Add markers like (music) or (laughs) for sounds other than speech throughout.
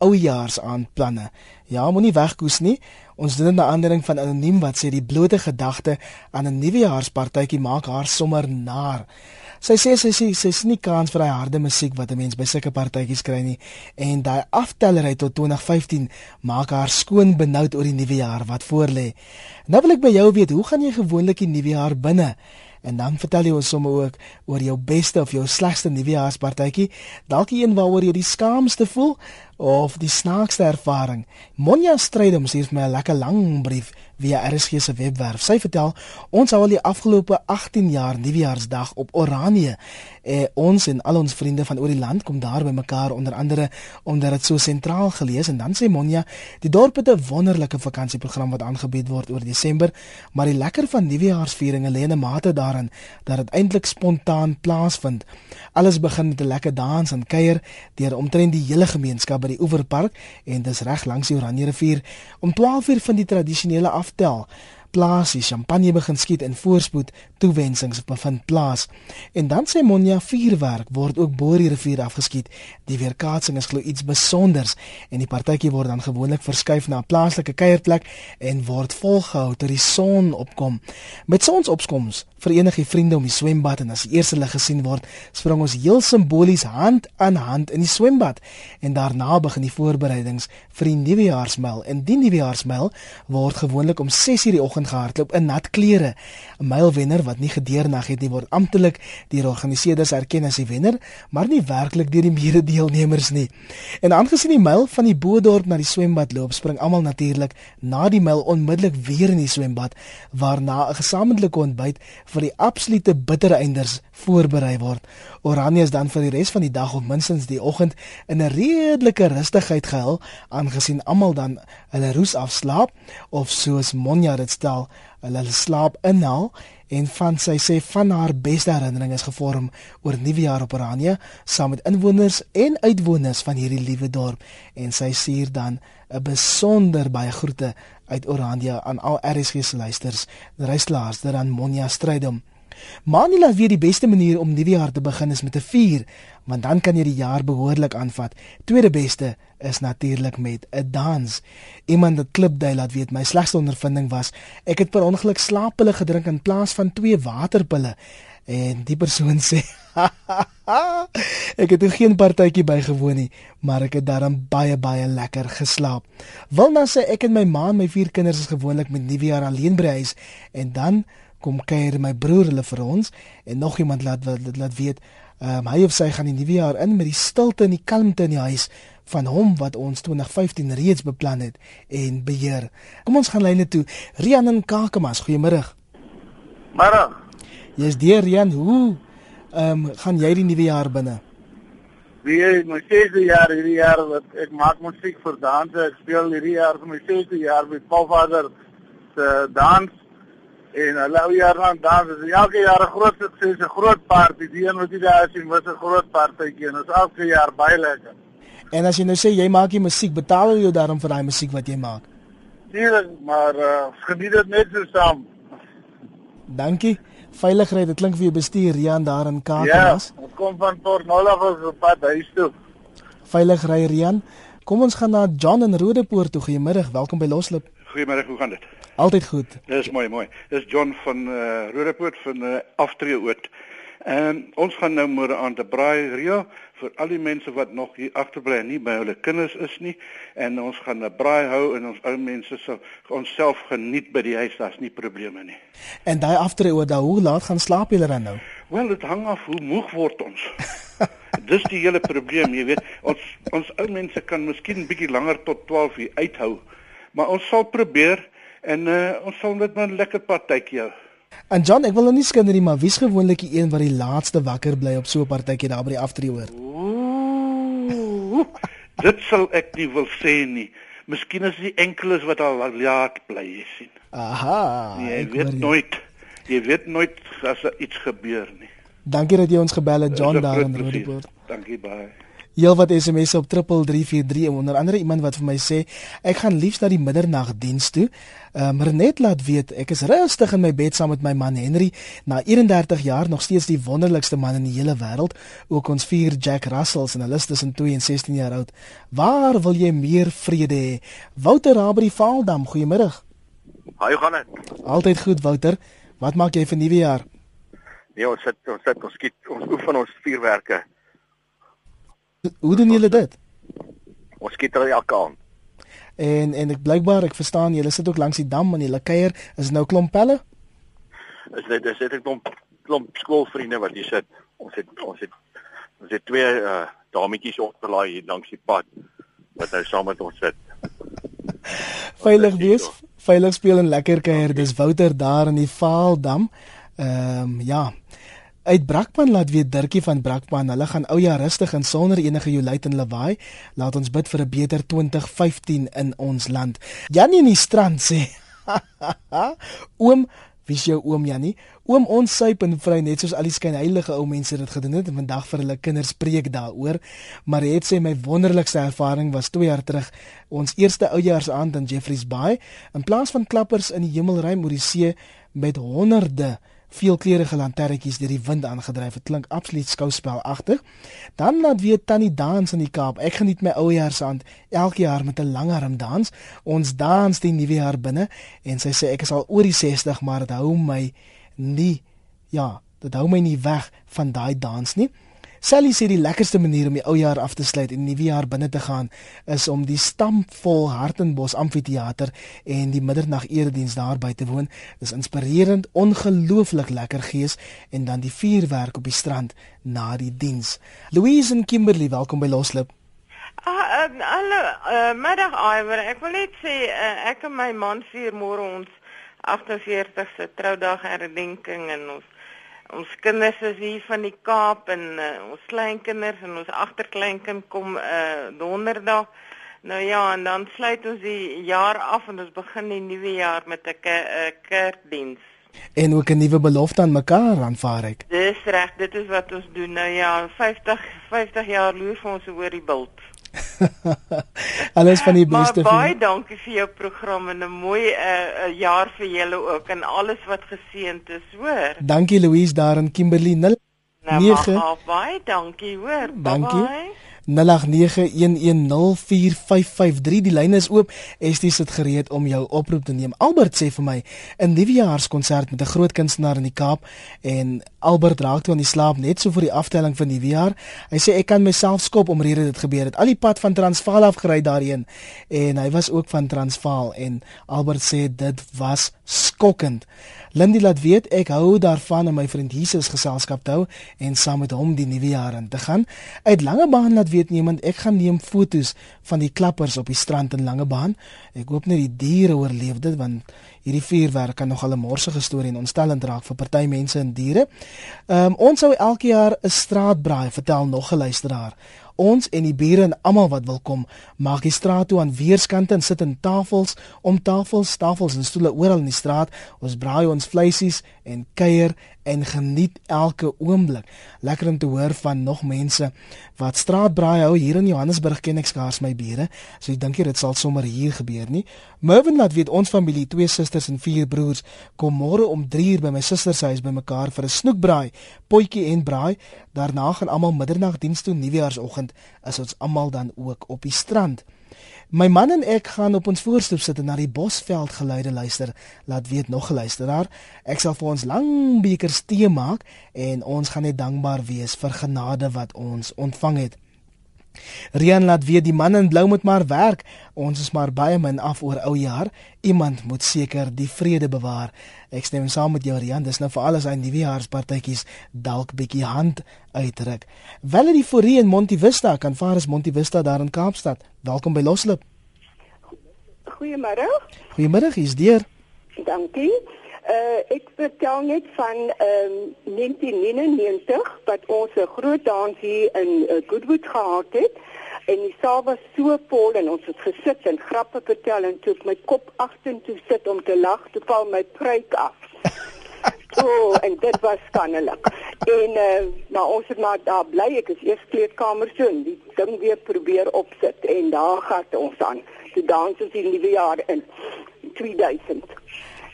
oujaarsaanplanne. Ja, moenie wegkoes nie. Ons doen 'n aandering van anoniem wat sê die blote gedagte aan 'n nuwejaarspartytjie maak haar sommer naar. Sy sê sy sê sy sien nie kans vir daai harde musiek wat 'n mens by sulke partytjies kry nie en daai aftellery tot 2015 maak haar skoon benoud oor die nuwe jaar wat voorlê. Nou wil ek by jou weet, hoe gaan jy gewoonlik die nuwe jaar binne? En dan vertel jy ons sommer ook oor jou beste of jou slegste nuwejaarspartytjie, dalk een waaroor jy die skaamste voel of die snaakste ervaring. Monja Strydom vir my 'n lekker lang brief via RSG se webwerf. Sy vertel ons hou al die afgelope 18 jaar nuwejaarsdag op Oranje. Eh, ons en al ons vriende van oor die land kom daar by mekaar onder andere omdat dit so sentraal gelees en dan sê Monja, die dorp het 'n wonderlike vakansieprogram wat aangebied word oor Desember, maar die lekker van nuwejaarsvieringe lê in 'n mate daarin dat dit eintlik spontaan plaasvind. Alles begin met 'n lekker dans en kuier deur omtrent die hele gemeenskap die Oeverpark en dis reg langs die Oranje rivier. Om 12:00 vind die tradisionele aftel plaas, die champagne begin skiet en voorspoed toewensings bevind plaas. En dan sê Monja vuurwerk word ook bo die rivier afgeskiet. Die weerkaatsing is glo iets spesiaals en die partytjie word dan gewoonlik verskuif na 'n plaaslike kuierplek en word volgehou tot die son opkom. Met sonsopkoms verenig die vriende om die swembad en as die eerste lig gesien word, spring ons heel simbolies hand aan hand in die swembad en daarna begin die voorbereidings vir die nuwejaarsmyl. En die nuwejaarsmyl word gewoonlik om 6:00 die oggend gehardloop in nat klere. 'n Mylwenner wat nie gedeernag het nie word amptelik deur organiseerders erken as die wenner, maar nie werklik deur die mede-deelnemers nie. En aangesien die myl van die Boedorp na die swembad loop, spring almal natuurlik na die myl onmiddellik weer in die swembad waarna 'n gesamentlike ontbyt vir die absolute bittere einders voorberei word. Oranje is dan vir die res van die dag of minstens die oggend in 'n redelike rustigheid gehul aangesien almal dan hulle roes afslaap of soos Monja dit stel, hulle slaap inhaal en van sy sê van haar beste herinnering is gevorm oor nuwejaar op Oranje saam met inwoners en uitwoners van hierdie liewe dorp en sy suur dan 'n besonder baie groete uit Oranje aan al RSG se luisters, reislaars daar aan Monja Strydom. Manila weet die beste manier om nuwe jaar te begin is met 'n vuur, want dan kan jy die jaar behoorlik aanvat. Tweede beste is natuurlik met 'n dans. Iemand het klipdui laat weet my slegste ondervinding was, ek het per ongeluk slaappille gedrink in plaas van twee waterpille. En die persoon (laughs) sê ek het geen partytjie bygewoon nie, maar ek het daarom baie baie lekker geslaap. Wilna sê ek en my ma en my vier kinders is gewoonlik met nuwejaar alleen by huis en dan kom kuier my broer hulle vir ons en nog iemand laat laat, laat weet um, hy of sy gaan die nuwejaar in met die stilte en die kalmte in die huis van hom wat ons 2015 reeds beplan het en beheer. Kom ons gaan lyne toe. Rian en Kakamas, goeiemôre. Môre. Jy's deur Rian, hoe ehm um, gaan jy die nuwe jaar binne? Wie is my sesde jaar hierdie jaar wat ek maak musiek vir danse. Ek speel hierdie jaar vir my sesde jaar met Paul Vader se dans en hulle ou jaar lang dans. Is elke jaar 'n groot sukses, 'n groot party. Die een wat jy daar sien, was 'n groot partytjie en ons elke jaar baie lekker. En as jy nou sê jy maak die musiek, betaal hulle jou daarom vir daai musiek wat jy maak? Nee, maar uh, geniet dit net so saam. Dankie veiligheid. Dit klink vir jou bestuur Rian daar in Kaapstad. Ja, kom van Port Nolloth op pad huis toe. Veilig ry Rian. Kom ons gaan na John in Rodepoort toe. Goeiemôre. Welkom by Loslip. Goeiemôre. Hoe gaan dit? Altyd goed. Dis mooi, mooi. Dis John van uh, Rodepoort van uh, Aftree Oud. En ons gaan nou môre aan te braai Rio vir al die mense wat nog hier agterbly en nie by hulle kinders is nie en ons gaan 'n braai hou en ons ou mense sal onsself geniet by die huis, daar's nie probleme nie. En daai aftree oor daai hoe laat gaan slaap julle dan nou? Wel, dit hang af hoe moeg word ons. (laughs) Dis die hele probleem, jy weet. Ons ons ou mense kan miskien 'n bietjie langer tot 12 uur uithou, maar ons sal probeer en uh, ons sal net 'n lekker partytjie hou. En John, ek wil nou nie skinder nie, maar wie's gewoonlik die een wat die laaste wakker bly op so 'n partytjie daar by die aftree hoor? Dit sal ek nie wil sê nie. Miskien is die enkeles wat al laat bly, jy sien. Aha. Jy weet nooit. Jy weet nooit as er iets gebeur nie. Dankie dat jy ons gebel het John daar in Roodepoort. Dankie baie. Heel wat SMS'e op 3343 en onder andere iemand wat vir my sê ek gaan liefs na die middernagdiens toe. Ehm um, net laat weet ek is rustig in my bed saam met my man Henry na 31 jaar nog steeds die wonderlikste man in die hele wêreld. Ook ons vier Jack Russells en hulle is tussen 2 en 16 jaar oud. Waar wil jy meer vrede hê? Wouter Rabri Vaaldam, goeiemôre. Hoe gaan dit? Altyd goed Wouter. Wat maak jy vir nuwe jaar? Nee, ons sit ons sit ons skiet ons oefen ons vuurwerke. Hoe doen julle dit? Ons skiet er elke aand. En en ek blykbaar ek verstaan julle sit ook langs die dam en julle kuier is nou klomp pelle? Is dit is dit 'n klomp klomp skoolvriende wat hier sit. Ons het ons het ons het twee uh dametjies opgelaai hier langs die pad wat nou saam met ons sit. (laughs) Veilig wees, veilig speel en lekker kuier. Dis Wouter daar in die Vaaldam. Ehm um, ja. Uit Brakpan laat weet Dirkie van Brakpan, hulle gaan ou jaar rustig en sonder enige joluit en lawaai. Laat ons bid vir 'n beter 2015 in ons land. Janie in die strand sê: (laughs) Oom, wie's jou oom Janie? Oom ons syp en vry net soos al die skynheilige ou mense dit gedoen het en vandag vir hulle kinders preek daaroor. Maar het sê my wonderlikste ervaring was 2 jaar terug, ons eerste oujaarsaand in Jeffreys Bay. In plaas van klappers in die hemelruim oor die see met honderde veelkleurige lanterntjies deur die wind aangedryf. Dit klink absoluut skouspelagtig. Dan laat weer Tannie dans in die Kaap. Ek geniet my oujaarsaand elke jaar met 'n langarm dans. Ons dans die nuwe jaar binne en sy sê ek is al oor die 60, maar dit hou my nie ja, dit hou my nie weg van daai dans nie. Sally sê die lekkerste manier om die ou jaar af te sluit en die nuwe jaar binne te gaan is om die stampvol Hartenbos amfitheater en die middernag erediens daar by te woon. Dis inspirerend, ongelooflik lekker gees en dan die vuurwerk op die strand na die diens. Louise en Kimberley, welkom by Loslip. Ah, uh, hallo, uh, middag Iwer. Ek wil net sê uh, ek en my man vier môre ons 48ste troudag herdenking en ons ons kinders is hier van die Kaap en uh, ons kleinkinders en ons agterkleinkind kom uh, donderdag. Nou ja, en dan sluit ons die jaar af en ons begin die nuwe jaar met 'n uh, kerkdiens. En ook 'n nuwe belofte aan mekaar aanvaar ek. Dis reg, dit is wat ons doen. Nou ja, 50 50 jaar loer vir ons oor die bult. (laughs) Alles van die beste vir baie dankie vir jou program en 'n mooi uh, uh, jaar vir julle ook en alles wat geseënd is, hoor. Dankie Louise daar in Kimberley 09. Nou, baie dankie, hoor. Dankie. Bye -bye. 0891104553. Die lyn is oop. Estie sit gereed om jou oproep te neem? Albert sê vir my 'n nuwejaarskonsert met 'n groot kunstenaar in die Kaap. En Albert raak toe aan die slaap net so vir die aftelling van die nuwejaar hy sê ek kan myself skop omrede dit gebeur het. Al die pad van Transvaal af gery daarheen. En hy was ook van Transvaal en Albert sê dit was skokkend Lindy laat weet ek hou daarvan om my vriend Jesus geselskap te hou en saam met hom die nuwe jaar in te gaan. Uit Langebaan laat weet iemand ek gaan neem fotos van die klappers op die strand in Langebaan. Ek hoop net die diere oorleef dit want hierdie vuurwerk kan nogal 'n morsige storie en ontstellend raak vir party mense en diere. Ehm um, ons sou elke jaar 'n straatbraai vertel nog 'n luisteraar ons en die bure en almal wat wil kom, maak die straat toe aan weerskante en sit in tafels, om tafels, tafels en stoele oral in die straat. Ons braai ons vleisies en kuier en geniet elke oomblik. Lekker om te hoor van nog mense wat straatbraai hou hier in Johannesburg ken ek skaars my bure. So ek dink dit sal sommer hier gebeur nie. Mervin laat weet ons familie, twee susters en vier broers, kom môre om 3 uur by my suster se huis bymekaar vir 'n snoekbraai, potjie en braai. Daarna gaan almal middernagdiens toe, nuwejaarsoggend is ons almal dan ook op die strand. My man en ek gaan op ons voorstoep sit en na die bosveld geluide luister. Laat weet nog luisteraar. Ek sal vir ons lang bekers tee maak en ons gaan net dankbaar wees vir genade wat ons ontvang het. Rian laat weet die man in blou moet maar werk. Ons is maar baie min af oor ou jaar. Iemand moet seker die vrede bewaar. Ek stem saam met jou Rian. Dis nou vir aan die nuwejaarspartytjies dalk bietjie hand uitdruk. Valerie Forrie in Montivista kan vaar as Montivista daar in Kaapstad. Welkom by Loslip. Goeiemôre. Goeiemôre, hier's deur. Dankie. Uh, ek vertel net van um, ehm, 1999 wat ons 'n groot dans hier in uh, Goodwood gehad het en die saal was so vol en ons het gesit en grappe vertel en toe my kop agtertoe sit om te lag, toe val my pruik af. (laughs) O, oh, en dit was skandelik. En uh, maar ons het maar daar bly ek is eers kleedkamer so en die ding weer probeer opsit en daar gaan ons aan. Die dans is die nuwe jaar in 2000.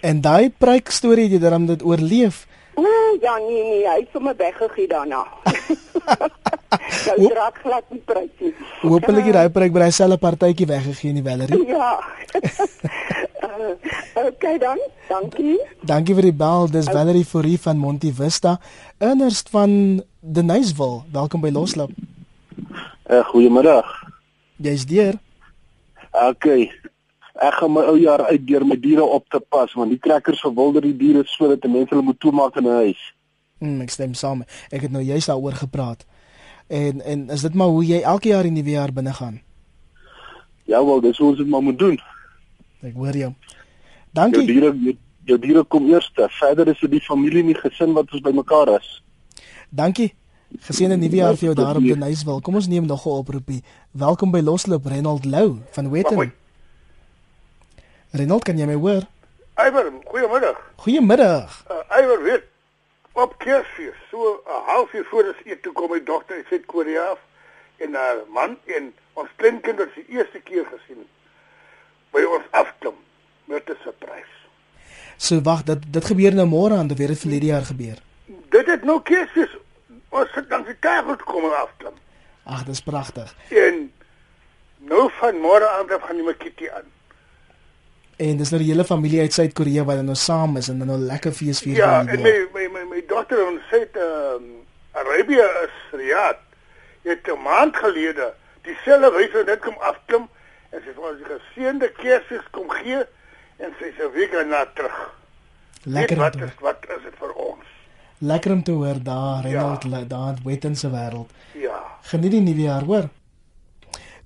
En daai preek storie het jy dan dit oorleef? O, ja nee nee, hy het sommer weggegee daarna. (laughs) Hy raak glad nie preek nie. Hoopelik het hy preek by dieselfde partytjie weggegee in die Valerie. Ja. uh, (laughs) okay dan. Dankie. Dankie vir die bel. Dis Valerie Forrie van Monte Vista, innerst van Deniswil. Welkom by Loslap. Uh, goeiemiddag. Jy's deur. Okay. Ek gaan my ou jaar uit deur my diere op te pas want die trekkers verwilder die diere sodat die mense hulle moet toemaak in 'n huis. Mm, ek stem saam. Ek het nou juist daaroor gepraat. En en is dit maar hoe jy elke jaar in die nuwe jaar binne gaan? Ja, wel, dis hoe ons dit maar moet doen. Ek hoor jou. Jou Dankie. diere jou, jou diere kom eers. Verder is dit die familie en die gesin wat ons bymekaar is. Dankie. Geseënde nuwe jaar vir jou daar op Deniswil. Kom ons neem nog 'n oproepie. Welkom by Loslop Renold Lou van Witten. Renold, kan jy my hoor? Eiber, goeiemiddag. Goeiemiddag. Uh, Eiber weet op Kersfees, so 'n halfuur voor as eet toe kom my dogter uit Suid-Korea af en haar man en ons kleinkinders die eerste keer gesien by ons afklim met 'n surprise. So wag, dit dit gebeur nou môre aan, dit het verlede jaar gebeur. Dit het nou Kersfees. Ons het dan die tafel kom en afklim. Ag, dis pragtig. En nou van môre aan af gaan die Makiti aan. En dis nou die hele familie uit Suid-Korea wat dan nou saam is en dan nou lekker fees vier Ja, en my my my, my dogter ons sê ehm um, Arabië is Riyadh. Het 'n maand gelede dieselfde wyse net kom afklim en sy het ons die geseënde Kersfees kom gee en sy se week daarna terug. Lekker wat is wat is dit vir ons? Lekker om te hoor daar, Renold, ja. daar in Witten se wêreld. Ja. Geniet die nuwe jaar, hoor.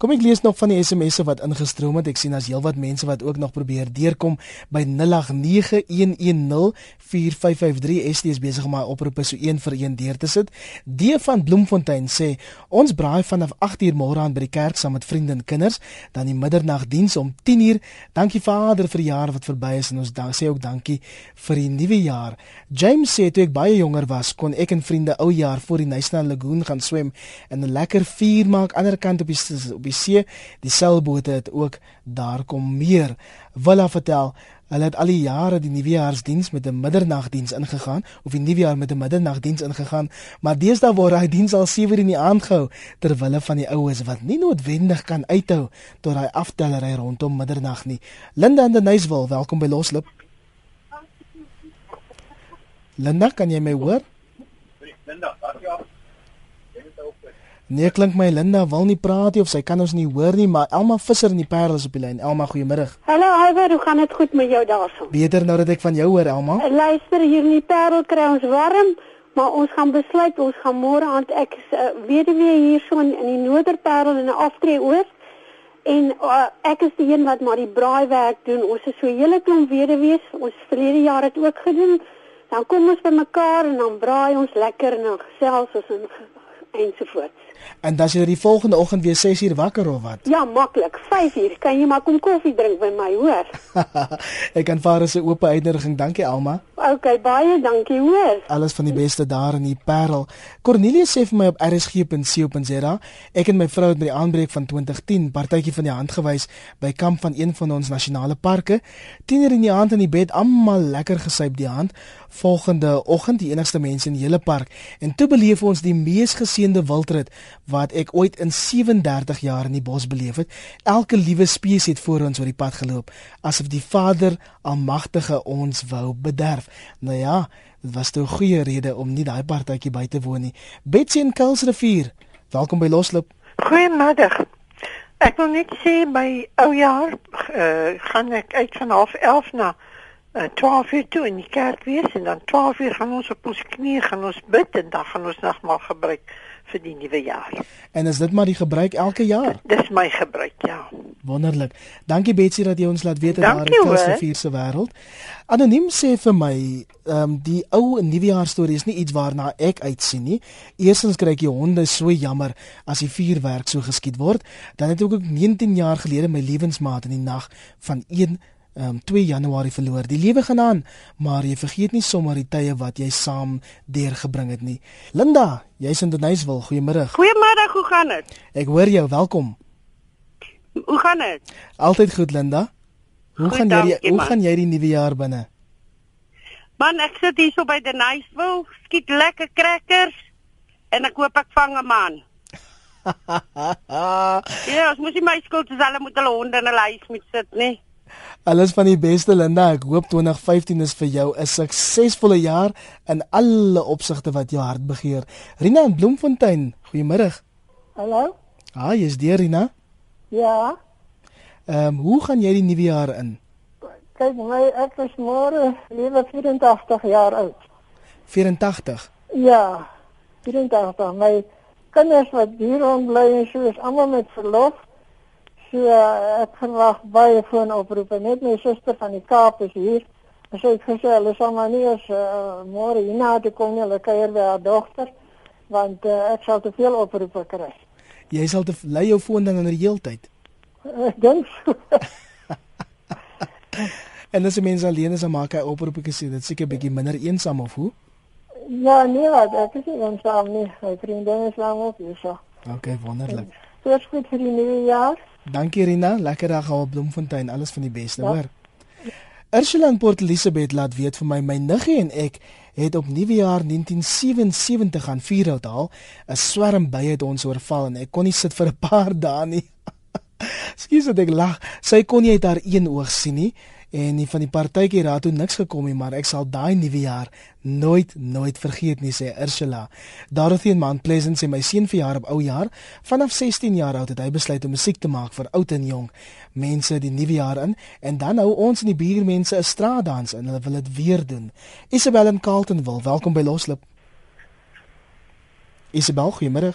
Kom ek lees nog van die SMS'e wat ingestroom het. Ek sien as heelwat mense wat ook nog probeer deurkom by 0891104553. ST is besig om my oproepe so een vir een deur te sit. D van Bloemfontein sê ons braai vanaf 8uur môre aan by die kerk saam met vriende en kinders, dan die middernagdiens om 10uur. Dankie Vader vir die jaar wat verby is en ons dan sê ook dankie vir die nuwe jaar. James sê toe ek baie jonger was, kon ek en vriende ou jaar voor die National Lagoon gaan swem en 'n lekker vuur maak aan die ander kant op die op die see. Die seilbote het ook daar kom meer. Willa vertel Hulle het al die jare die nuwejaarsdiens met 'n middernagdiens ingegaan of die nuwejaar met 'n middernagdiens ingegaan, maar deesdae word hy diens al 7:00 in die aand gehou ter wille van die oues wat nie noodwendig kan uithou tot hy aftellery rondom middernag nie. Linda in die Nyswil, welkom by Loslip. Linda, kan jy my hoor? Nee, klink my Linda wil nie praat nie of sy kan ons nie hoor nie, maar Elma Visser in die Parel is op die lyn. Elma, goeiemiddag. Hallo Iver, hoe gaan dit goed met jou daarso? Beter nou dat ek van jou hoor, Elma. Luister, hier in die Parel kry ons warm, maar ons gaan besluit ons gaan môre aand ek is uh, weduwee hierso in, in die Noorderparel in 'n aftree oor. En uh, ek is die een wat maar die braaiwerk doen. Ons is so 'n hele klomp weduwees. Ons verlede jaar het ook gedoen. Dan kom ons bymekaar en dan braai ons lekker en dan gesels ons en ensovoorts. En dan is jy die volgende oggend weer 6uur wakker of wat? Ja, maklik. 5 uur kan jy maar kom koffie drink by my, hoor. (laughs) ek kan vaar as 'n oop uitnodiging. Dankie Elma. Okay, baie dankie, hoor. Alles van die beste daar in die Parel. Cornelius sê vir my op rsg.co.za, ek en my vrou het by die aanbreek van 2010 partytjie van die hand gewys by kamp van een van ons nasionale parke. Tiener in die aand in die bed, almal lekker gesyp die hand. Volgende oggend die enigste mense in die hele park en toe beleef ons die mees geseënde wildrit wat ek ooit in 37 jaar in die bos beleef het. Elke liewe spesies het voor ons oor die pad geloop asof die Vader Almagtige ons wou bederf. Nou ja, dit was 'n goeie rede om nie daai partytjie by te woon nie. Betsy in Kuilsrivier. Welkom by Loslip. Goeiemiddag. Ek wil net sê by oujaar uh, gaan ek uit van half 11 na uh, 12 uur toe in die kerk wees en dan 12 uur gaan ons op ons knieë gaan ons bid en dan gaan ons nagmaal gebruik vir die nuwe jaar. En is dit maar die gebruik elke jaar? Dis my gebruik, ja. Wonderlik. Dankie Betsy dat jy ons laat weet in hoor. Kuilsrivier se wêreld. Anoniem sê vir my, ehm um, die ou nuwejaar storie is nie iets waarna ek uitsien nie. Eerstens kry ek die honde so jammer as die vuurwerk so geskiet word. Dan het ek ook 19 jaar gelede my lewensmaat in die nag van um 2 Januarie verloor. Die lewe gaan aan, maar jy vergeet nie sommer die tye wat jy saam deurgebring het nie. Linda, jy's in Denysville. Goeiemôre. Goeiemôre, hoe gaan dit? Ek hoor jou. Welkom. Hoe gaan dit? Altyd goed, Linda. Hoe Goed, gaan jy die, dankie, hoe man. gaan jy die nuwe jaar binne? Man, ek sit hier so by Niceville, skiet lekker crackers en ek hoop ek vang 'n man. (laughs) Ja, ons moet nie my skuld is hulle moet hulle honde in 'n huis moet sit, nee. Alles van die beste Linda. Ek hoop 2015 is vir jou 'n suksesvolle jaar in alle opsigte wat jou hart begeer. Rina in Bloemfontein. Goeiemôre. Hallo? Ah, jy's deur Rina. Ja, Ehm um, hoe gaan jy die nuwe jaar in? kyk my ek is môre lewe 84 jaar oud. 84. Ja, 84. My kinders wat hier rond bly en so is almal met verlof. So ek verwag baie foonoproepe. Net my suster van die Kaap is hier. Sy het gesê hulle sal maar nie eens uh, môre hierna toe kom nie, hulle kuier by haar dogter want uh, ek sal te veel oproepe kry. Jy sal te lei jou foon dan in die heeltyd. Ek dink so. (laughs) En as 'n mens alleen is, dan maak hy oproepe gesê dit seker bietjie minder eensaam of hoe? Ja, nee, wat ek is nie eensaam nie. My vriendin is lang ook hier so. Okay, wonderlik. Dis goed vir die nuwe jaar. Dankie Rina, lekker dag daar op Bloemfontein. Alles van die beste, Ja. hoor. Ursula in Port Elizabeth laat weet vir my my niggie en ek het op Nuwejaar 1977 aan Vierhout haal 'n swerm bye het ons oorval en ek kon nie sit vir 'n paar dae nie. (laughs) Skus dat ek lag. Sy kon nie uit haar een oog sien nie en nie van die partytjie raad toe niks gekom nie, maar ek sal daai nuwe jaar nooit nooit vergeet nie sê Ursula. Dorothy in Mount Pleasant sê my seun verjaar op ou jaar. Vanaf 16 jaar oud het hy besluit om musiek te maak vir oud en jong mense die nuwe jaar in en dan hou ons in die buurmense 'n straatdans en hulle wil dit weer doen. Isabel in Carltonville, welkom by Loslip. Isabel, goeiemôre.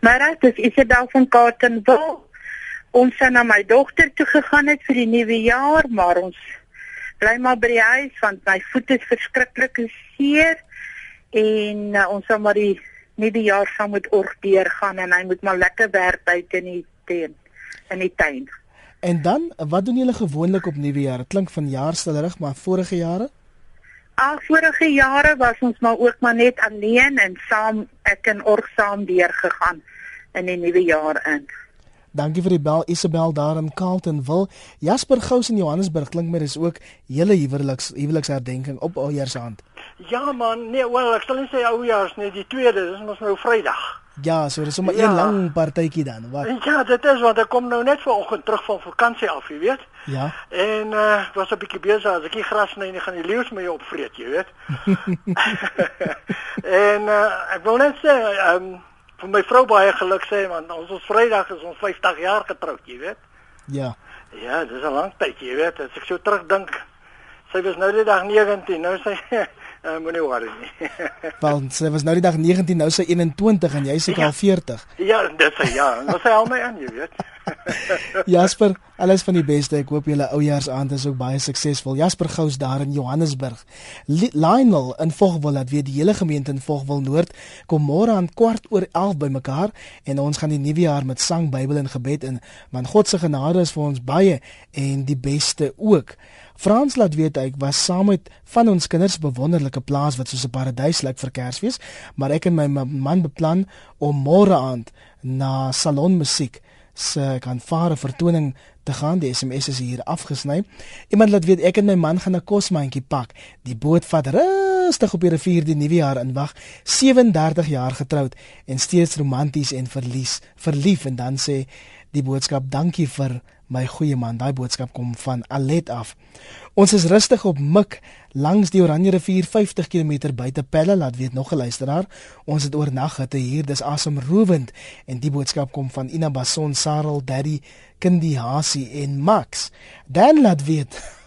Maar dit is Isabel van Carltonville. Ons het na my dogter toe gegaan het vir die nuwe jaar, maar ons bly maar by die huis want my voet is verskriklik seer en uh, ons sal maar die nuwe jaar saam met org deurgaan en hy moet maar lekker werk buite in die teen in die tuin. En dan, wat doen julle gewoonlik op Nuwejaar? Dit klink van jaar stillerig, maar vorige jare? Al vorige jare was ons maar ook maar net alleen en saam ek en org saam deurgegaan in die nuwe jaar in. Dankie vir die bel Isabel daar in Carltonville. Jasper Gous in Johannesburg klink my dis ook hele huweliks huweliksherdenking op Oudjaarsaand. Ja man, nee, wel ek sal nie sê oujaars nie, die tweede, dis mos nou Vrydag. Ja, so dis sommer Ja. een lang partytjie dan. Wat? Ja, dit is want ek kom nou net vanoggend terug van vakansie af, jy weet. Ja. En uh ek was 'n bietjie besig as ek nie gras sny nie, gaan die leeu's my opvreet, jy weet. (laughs) (laughs) en uh ek wil net sê, ehm um, vir my vrou baie geluk sê want ons ons Vrydag is ons 50 jaar getroud, jy weet. Ja. Ja, dis 'n lang tyd, jy weet. As ek so terugdink, sy was nou die dag 19, nou sy uh, moenie worry nie. (laughs) Want sy was nou die dag 19, nou sy 21 en jy seker al 40. ja, dit sê ja, nou sy hou my aan, jy weet. (laughs) Jasper, alles van die beste. Ek hoop julle oujaarsaand is ook baie suksesvol. Jasper Gous daar in Johannesburg. Li- Lionel in Vogwel laat weet die hele gemeente in Vogwel Noord kom môre aan kwart oor 11 bymekaar en ons gaan die nuwe jaar met sang, Bybel en gebed in, want God se genade is vir ons baie en die beste ook. Frans laat weet ek was saam met van ons kinders bewonderlike plaas wat soos 'n paradys lyk vir Kersfees, maar ek en my ma- man beplan om môre aand na Salon Musiek se kanvare vertoning te gaan. Die SMS is hier afgesny. Iemand laat weet ek en my man gaan 'n kosmandjie pak. Die boot vat rustig op die rivier die nuwe jaar in wag. 37 jaar getroud en steeds romanties en verlies, verlief en dan sê die boodskap dankie vir my goeie man. Daai boodskap kom van Alet af. Ons is rustig op Mik langs die Oranje rivier 50 km buite Pelle, laat weet nog 'n luisteraar. Ons het oornag hitte hier, dis asemrowend en die boodskap kom van Ina Bason, Sarel, Daddy, Kindi Hasie en Max. Dan laat weet (laughs)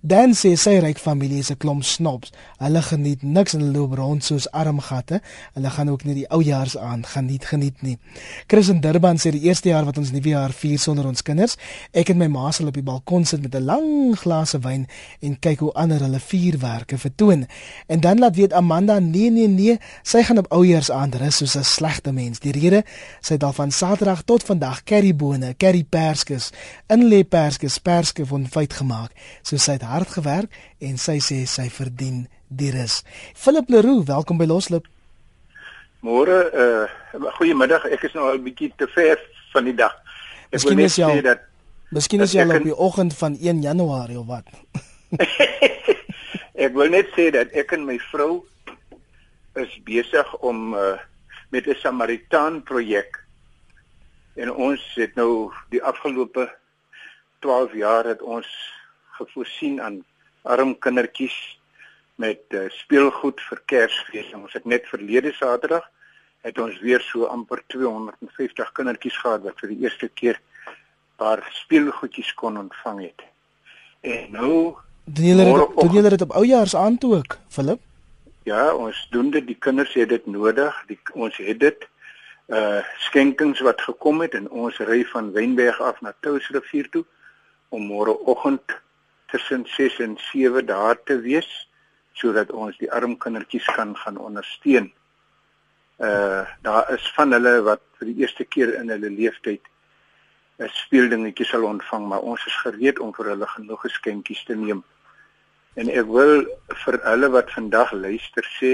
Dan sê sy ryk familie is 'n klomp snobs. Hulle geniet niks en loop rond soos armgatte. Hulle gaan ook nie die oujaars aan geniet geniet nie. Chris in Durban sê die eerste jaar wat ons nuwe jaar vier sonder ons kinders, ek en my ma sal op die balkon sit met 'n lang glas wyn en kyk hoe ander hulle vuurwerke vertoon. En dan laat weet Amanda, nee nee nee, sy gaan op oujaars aan rus soos 'n slegte mens. Die rede, sy het al van Saterdag tot vandag currybone, curry perskes, inlê perskes, perske van feit gemaak. So sy het hard gewerk en sy sê sy verdien die rus. Philip Leroux, welkom by Loslip. Môre, uh goeiemiddag. Ek is nou al 'n bietjie te ver van die dag. Ek wil net sê dat Miskien is jy al op die oggend van 1 Januarie of wat? (laughs) ek wil net sê dat ek en my vrou is besig om uh, met 'n Samaritaan projek en ons het nou die afgelope 12 jaar het ons gevoorsien aan arm kindertjies met uh, speelgoed vir Kersfees. Ons het net verlede Saterdag het ons weer so amper 250 kindertjies gehad wat vir die eerste keer paar speelgoedjies kon ontvang het. En nou doen julle dit doen julle dit op oujaars aan toe ook, Philip? Ja, ons doen dit. Die kinders het dit nodig. Die, ons het dit uh skenkings wat gekom het en ons ry van Wenberg af na Touwsrivier toe om môreoggend tussen 6 en 7 daar te wees sodat ons die arm kindertjies kan gaan ondersteun. Uh daar is van hulle wat vir die eerste keer in hulle lewenstyd 'n speeldingetjie sal ontvang, maar ons is gereed om vir hulle genoeg geskenkies te neem. En ek wil vir hulle wat vandag luister sê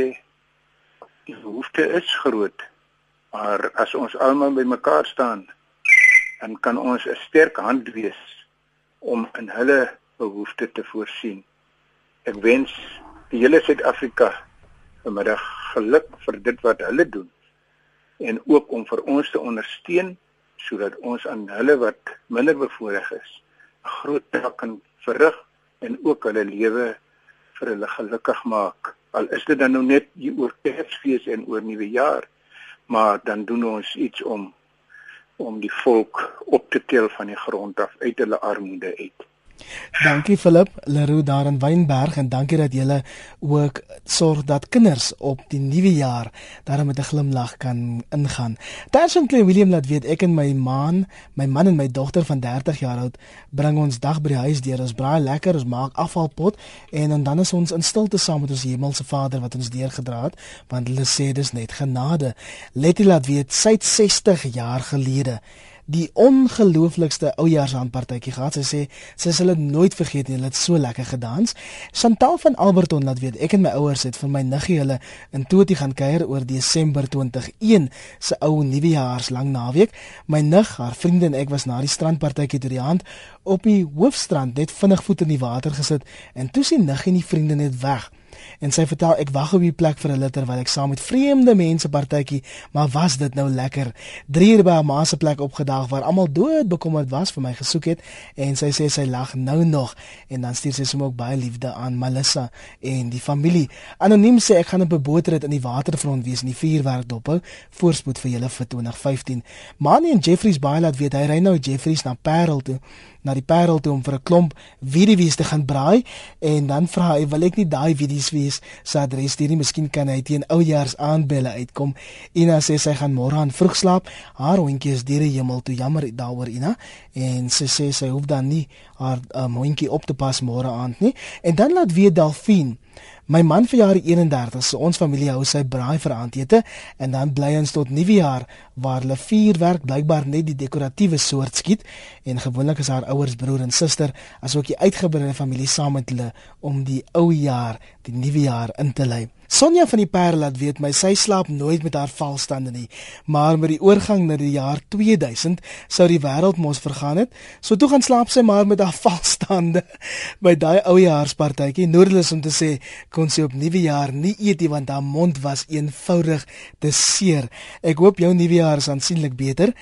die behoefte is groot. Maar as ons almal bymekaar staan, dan kan ons 'n sterk hand wees om in hulle behoeftes te voorsien. Ek wens die hele Suid-Afrika vanmiddag geluk vir dit wat hulle doen en ook om vir ons te ondersteun sodat ons aan hulle wat minder bevoorreg is 'n groot taak kan verrig en ook hulle lewe vir hulle gelukkig maak. Al is dit dan nou net hier oor Kersfees en oor Nuwe Jaar, maar dan doen ons iets om om die volk op te tel van die grond af uit hulle armoede uit. Dankie Philip Leroux daar in Wynberg en dankie dat jy ook sorg dat kinders op die nuwe jaar daarmee met 'n glimlag kan ingaan. Terson Clay William laat weet ek en my man, my man en my dogter van 30 jaar oud bring ons dag by die huis deur. Ons braai lekker, ons maak afvalpot en, en dan is ons in stilte saam met ons hemelse Vader wat ons deurgedra het want hulle sê dis net genade. Letty laat weet sy 60 jaar gelede die ongelooflikste oujaarsaandpartytjie gehad. Sy sê sy sal dit nooit vergeet nie. Hulle het so lekker gedans. Chantal van Alberton laat weet ek en my ouers het vir my niggie hulle in Toti gaan kuier oor Desember 2021 se ou nuwejaars lang naweek. My nig, haar vriende en ek was na die strandpartytjie toe die hand op die hoofstrand net vinnig voet in die water gesit en toe sien niggie en die vriende net weg en sy vertel ek wag op die plek vir 'n liter terwyl ek saam met vreemde mense partytjie, maar was dit nou lekker. 3 uur by haar ma se plek opgedag waar almal dood bekommerd was vir my gesoek het en sy sê sy lag nou nog en dan stuur sy sommer ook baie liefde aan Melissa en die familie. Anoniem sê ek gaan op 'n bootrit in die waterfront wees en die vuurwerk dophou. Voorspoed vir julle vir 2015. Manie en Jeffries baie laat weet hy ry nou Jeffries na Parel toe na die Parel toe om vir 'n klomp wiedewies te gaan braai en dan vra hy wil ek nie daai wiedewies sy adres hier nie miskien kan hy teen oujaars aanbelle uitkom. Ina sê sy gaan môre aan vroeg slaap. Haar hondjie is deur die hemel toe. Jammer daaroor Ina. En sy sê sy hoef dan nie haar um, hondjie op te pas môre aand nie. En dan laat weer Delphine My man verjaar die 31ste, so ons familie hou sy braai vir aandete en dan bly ons tot nuwejaar waar hulle vuurwerk blykbaar net die dekoratiewe soort skiet en gewoonlik is haar ouers, broer en suster asook die uitgebreide familie saam met hulle om die ou jaar, die nuwe jaar in te lei. Sonja van die Parel laat weet my sy slaap nooit met haar valstande nie, maar met die oorgang na die jaar 2000 sou die wêreld mos vergaan het. So toe gaan slaap sy maar met haar (laughs) valstande by daai ou jaarspartytjie. Noordelis om te sê kon sy op nuwe jaar nie eet nie want haar mond was eenvoudig te seer. Ek hoop jou nuwe jaar is aansienlik beter.